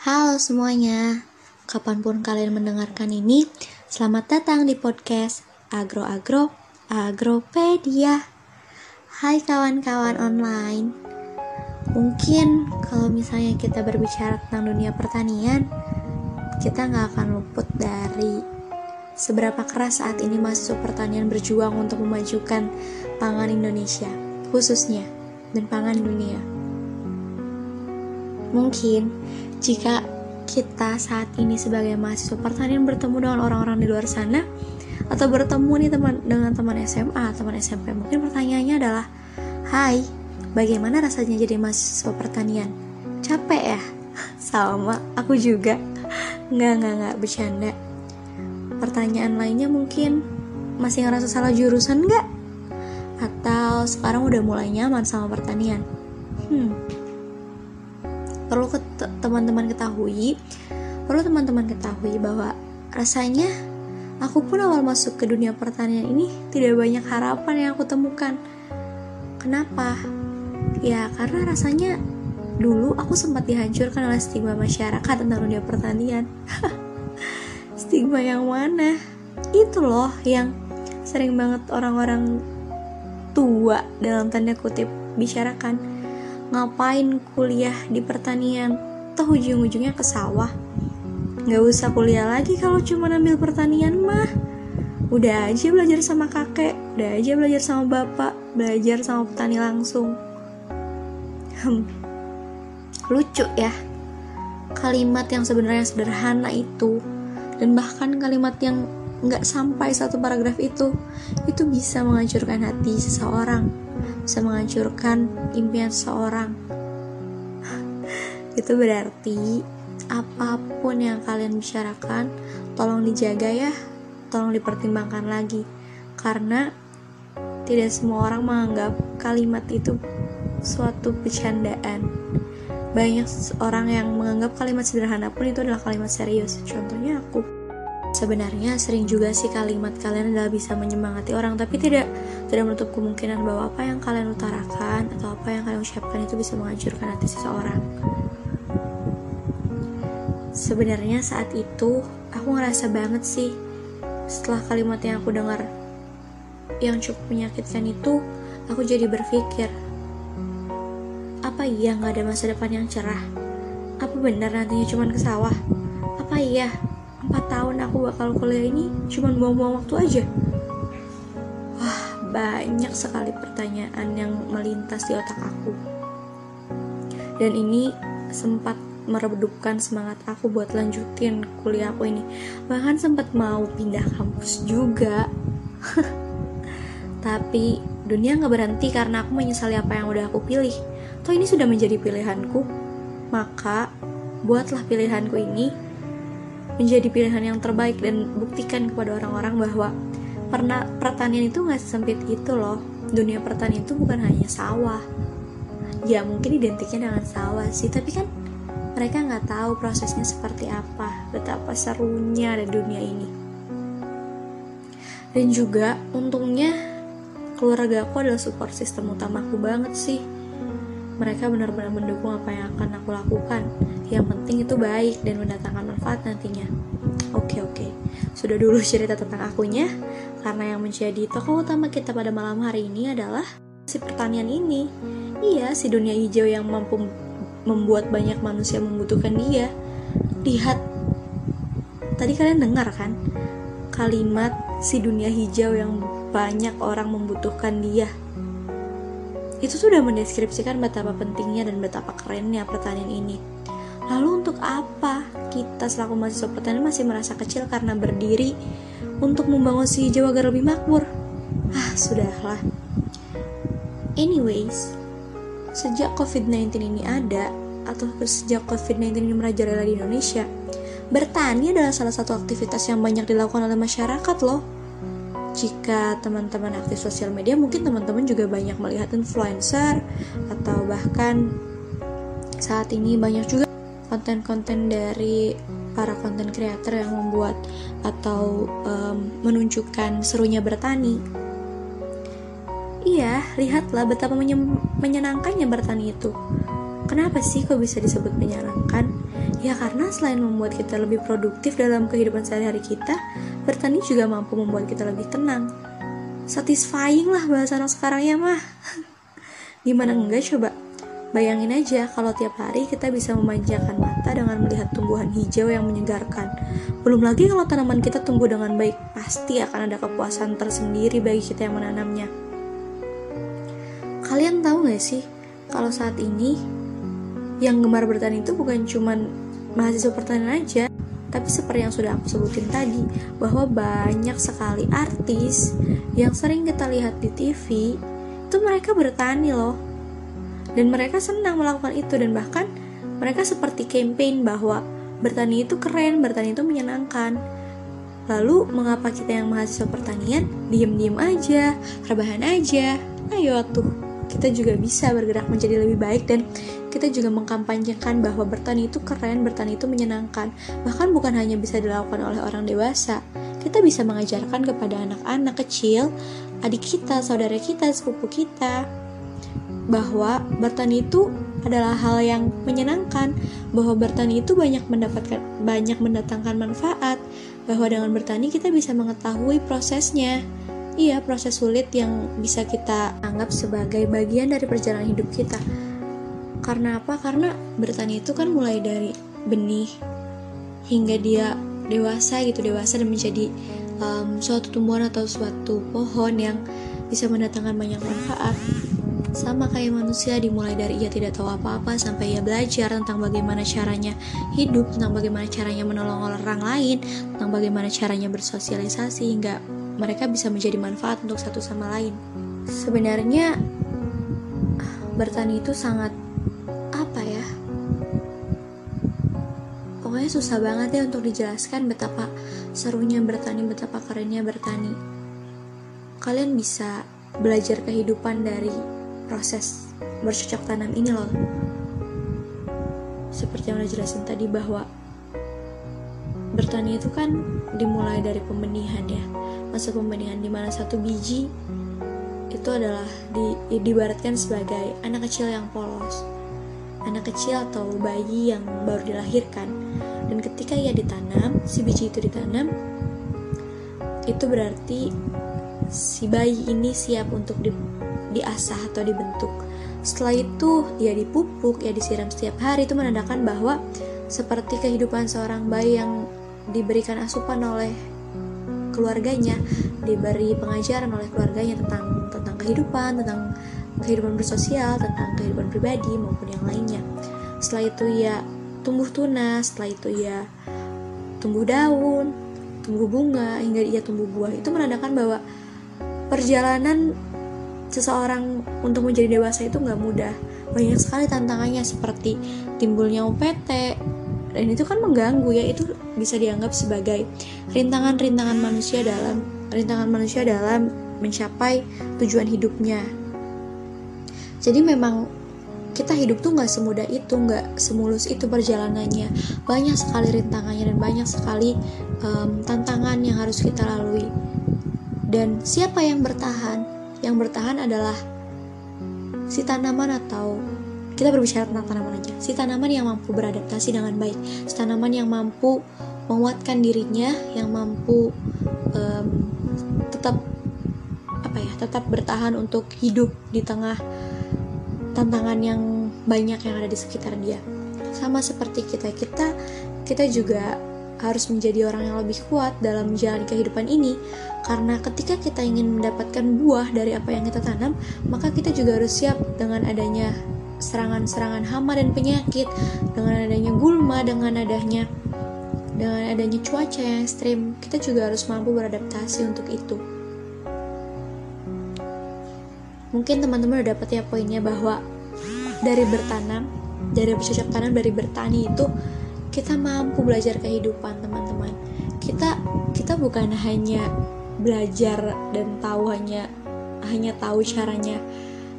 Halo semuanya, kapan pun kalian mendengarkan ini, selamat datang di podcast Agro Agro Agropedia. Hai kawan-kawan online, mungkin kalau misalnya kita berbicara tentang dunia pertanian, kita nggak akan luput dari seberapa keras saat ini mahasiswa pertanian berjuang untuk memajukan pangan Indonesia, khususnya dan pangan dunia. Mungkin jika kita saat ini sebagai mahasiswa pertanian bertemu dengan orang-orang di luar sana atau bertemu nih teman dengan teman SMA, teman SMP, mungkin pertanyaannya adalah, "Hai, bagaimana rasanya jadi mahasiswa pertanian? Capek ya?" Sama, aku juga. Nggak, nggak, nggak, bercanda. Pertanyaan lainnya mungkin, masih ngerasa salah jurusan nggak? Atau sekarang udah mulai nyaman sama pertanian? Hmm, perlu teman-teman ketahui perlu teman-teman ketahui bahwa rasanya aku pun awal masuk ke dunia pertanian ini tidak banyak harapan yang aku temukan. Kenapa? Ya karena rasanya dulu aku sempat dihancurkan oleh stigma masyarakat tentang dunia pertanian. Stigma yang mana? Itu loh yang sering banget orang-orang tua dalam tanda kutip bicarakan. Ngapain kuliah di pertanian toh ujung-ujungnya ke sawah. Nggak usah kuliah lagi kalau cuma ambil pertanian mah. Udah aja belajar sama kakek udah aja belajar sama bapak belajar sama petani langsung. Hmm. lucu ya kalimat yang sebenarnya sederhana itu dan bahkan kalimat yang nggak sampai satu paragraf itu itu bisa menghancurkan hati seseorang bisa menghancurkan impian seorang itu berarti apa pun yang kalian bicarakan tolong dijaga ya. Tolong dipertimbangkan lagi. Karena tidak semua orang menganggap kalimat itu suatu bercandaan banyak orang yang menganggap kalimat sederhana pun itu adalah kalimat serius. Contohnya aku. Sebenarnya sering juga sih kalimat kalian adalah bisa menyemangati orang, tapi tidak tidak menutup kemungkinan bahwa apa yang kalian utarakan atau apa yang kalian ucapkan itu bisa menghancurkan hati seseorang. Sebenarnya saat itu aku ngerasa banget sih setelah kalimat yang aku dengar yang cukup menyakitkan itu, aku jadi berpikir, apa iya nggak ada masa depan yang cerah? Apa benar nantinya cuma ke sawah? Apa iya 4 tahun aku bakal kuliah ini cuma buang-buang waktu aja wah banyak sekali pertanyaan yang melintas di otak aku dan ini sempat meredupkan semangat aku buat lanjutin kuliah aku ini. Bahkan sempat mau pindah kampus juga. Tapi dunia nggak berhenti karena aku menyesali apa yang udah aku pilih. Toh ini sudah menjadi pilihanku. Maka buatlah pilihanku ini menjadi pilihan yang terbaik dan buktikan kepada orang-orang bahwa pernah pertanian itu nggak sempit itu loh. Dunia pertanian itu bukan hanya sawah. Ya mungkin identiknya dengan sawah sih tapi kan mereka nggak tahu prosesnya seperti apa betapa serunya ada dunia ini dan juga untungnya keluarga aku adalah support sistem utamaku banget sih mereka benar-benar mendukung apa yang akan aku lakukan. Yang penting itu baik dan mendatangkan manfaat nantinya. Oke oke, sudah dulu cerita tentang akunya, karena yang menjadi tokoh utama kita pada malam hari ini adalah si pertanian ini. Iya, si dunia hijau yang mampu membuat banyak manusia membutuhkan dia. Lihat, tadi kalian dengar kan? Kalimat si dunia hijau yang banyak orang membutuhkan dia itu sudah mendeskripsikan betapa pentingnya dan betapa kerennya pertanian ini. Lalu untuk apa kita selaku mahasiswa pertanian masih merasa kecil karena berdiri untuk membangun si hijau agar lebih makmur? Ah, sudahlah. Anyways, sejak COVID-19 ini ada, atau sejak COVID-19 ini merajalela di Indonesia, bertani adalah salah satu aktivitas yang banyak dilakukan oleh masyarakat loh jika teman-teman aktif sosial media mungkin teman-teman juga banyak melihat influencer atau bahkan saat ini banyak juga konten-konten dari para konten creator yang membuat atau um, menunjukkan serunya bertani. Iya, lihatlah betapa menyenangkannya bertani itu. Kenapa sih kok bisa disebut menyenangkan? Ya karena selain membuat kita lebih produktif dalam kehidupan sehari-hari kita, bertani juga mampu membuat kita lebih tenang. Satisfying lah bahasa anak sekarang ya mah. Gimana enggak coba? Bayangin aja kalau tiap hari kita bisa memanjakan mata dengan melihat tumbuhan hijau yang menyegarkan. Belum lagi kalau tanaman kita tumbuh dengan baik, pasti akan ada kepuasan tersendiri bagi kita yang menanamnya. Kalian tahu gak sih, kalau saat ini yang gemar bertani itu bukan cuman mahasiswa pertanian aja, tapi seperti yang sudah aku sebutin tadi, bahwa banyak sekali artis yang sering kita lihat di TV, itu mereka bertani loh dan mereka senang melakukan itu dan bahkan mereka seperti campaign bahwa bertani itu keren, bertani itu menyenangkan. Lalu mengapa kita yang mahasiswa pertanian diem-diem aja, rebahan aja? Ayo tuh, kita juga bisa bergerak menjadi lebih baik dan kita juga mengkampanyekan bahwa bertani itu keren, bertani itu menyenangkan. Bahkan bukan hanya bisa dilakukan oleh orang dewasa, kita bisa mengajarkan kepada anak-anak kecil, adik kita, saudara kita, sepupu kita, bahwa bertani itu adalah hal yang menyenangkan, bahwa bertani itu banyak mendapatkan banyak mendatangkan manfaat, bahwa dengan bertani kita bisa mengetahui prosesnya. Iya, proses sulit yang bisa kita anggap sebagai bagian dari perjalanan hidup kita. Karena apa? Karena bertani itu kan mulai dari benih hingga dia dewasa gitu, dewasa dan menjadi um, suatu tumbuhan atau suatu pohon yang bisa mendatangkan banyak manfaat. Sama kayak manusia dimulai dari ia tidak tahu apa-apa sampai ia belajar tentang bagaimana caranya hidup, tentang bagaimana caranya menolong orang lain, tentang bagaimana caranya bersosialisasi hingga mereka bisa menjadi manfaat untuk satu sama lain. Sebenarnya bertani itu sangat apa ya? Pokoknya susah banget ya untuk dijelaskan betapa serunya bertani, betapa kerennya bertani. Kalian bisa belajar kehidupan dari proses bercocok tanam ini loh. Seperti yang udah jelasin tadi bahwa bertani itu kan dimulai dari pembenihan ya. Masa pembenihan di mana satu biji itu adalah di, dibaratkan sebagai anak kecil yang polos. Anak kecil atau bayi yang baru dilahirkan. Dan ketika ia ditanam si biji itu ditanam itu berarti si bayi ini siap untuk di, diasah atau dibentuk. Setelah itu, ia dipupuk, ia disiram setiap hari itu menandakan bahwa seperti kehidupan seorang bayi yang diberikan asupan oleh keluarganya, diberi pengajaran oleh keluarganya tentang tentang kehidupan, tentang kehidupan bersosial, tentang kehidupan pribadi maupun yang lainnya. Setelah itu ia tumbuh tunas, setelah itu ia tumbuh daun, tumbuh bunga hingga ia tumbuh buah. Itu menandakan bahwa perjalanan seseorang untuk menjadi dewasa itu nggak mudah. Banyak sekali tantangannya seperti timbulnya UPT dan itu kan mengganggu ya itu bisa dianggap sebagai rintangan-rintangan manusia dalam rintangan manusia dalam mencapai tujuan hidupnya. Jadi memang kita hidup tuh nggak semudah itu nggak semulus itu perjalanannya. Banyak sekali rintangannya dan banyak sekali um, tantangan yang harus kita lalui. Dan siapa yang bertahan yang bertahan adalah si tanaman atau kita berbicara tentang tanaman aja. Si tanaman yang mampu beradaptasi dengan baik. Si tanaman yang mampu menguatkan dirinya yang mampu um, tetap apa ya tetap bertahan untuk hidup di tengah tantangan yang banyak yang ada di sekitar dia. Sama seperti kita kita kita juga harus menjadi orang yang lebih kuat dalam menjalani kehidupan ini. Karena ketika kita ingin mendapatkan buah dari apa yang kita tanam maka kita juga harus siap dengan adanya serangan-serangan hama dan penyakit dengan adanya gulma dengan adanya dengan adanya cuaca yang ekstrim. Kita juga harus mampu beradaptasi untuk itu. Mungkin teman-teman udah dapat ya poinnya bahwa dari bertanam dari bercocok tanam dari bertani itu kita mampu belajar kehidupan teman-teman kita kita bukan hanya belajar dan tahu hanya hanya tahu caranya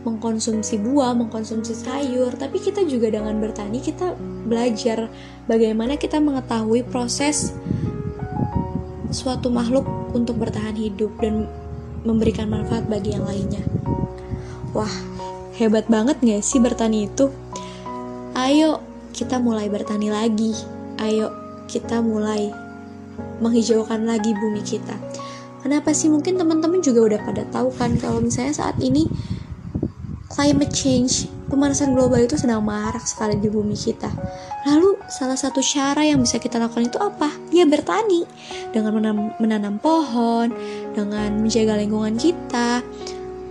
mengkonsumsi buah, mengkonsumsi sayur, tapi kita juga dengan bertani kita belajar bagaimana kita mengetahui proses suatu makhluk untuk bertahan hidup dan memberikan manfaat bagi yang lainnya. Wah, hebat banget gak sih bertani itu? ayo kita mulai bertani lagi. Ayo kita mulai menghijaukan lagi bumi kita. Kenapa sih mungkin teman-teman juga udah pada tahu kan kalau misalnya saat ini climate change, pemanasan global itu sedang marak sekali di bumi kita. Lalu salah satu cara yang bisa kita lakukan itu apa? Ya bertani dengan menanam, menanam pohon, dengan menjaga lingkungan kita.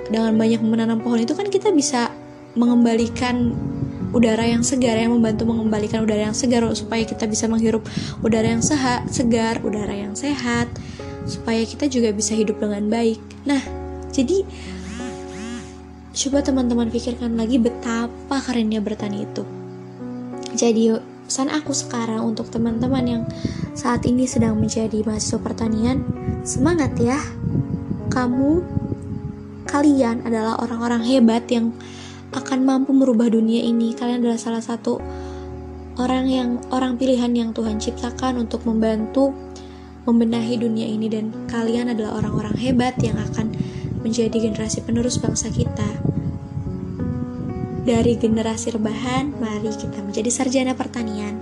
Dengan banyak menanam pohon itu kan kita bisa mengembalikan udara yang segar yang membantu mengembalikan udara yang segar supaya kita bisa menghirup udara yang sehat, segar, udara yang sehat supaya kita juga bisa hidup dengan baik. Nah, jadi coba teman-teman pikirkan lagi betapa kerennya bertani itu. Jadi pesan aku sekarang untuk teman-teman yang saat ini sedang menjadi mahasiswa pertanian, semangat ya. Kamu kalian adalah orang-orang hebat yang akan mampu merubah dunia ini. Kalian adalah salah satu orang yang orang pilihan yang Tuhan ciptakan untuk membantu membenahi dunia ini dan kalian adalah orang-orang hebat yang akan menjadi generasi penerus bangsa kita. Dari generasi rebahan, mari kita menjadi sarjana pertanian.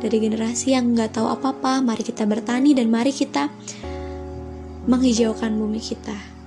Dari generasi yang nggak tahu apa-apa, mari kita bertani dan mari kita menghijaukan bumi kita.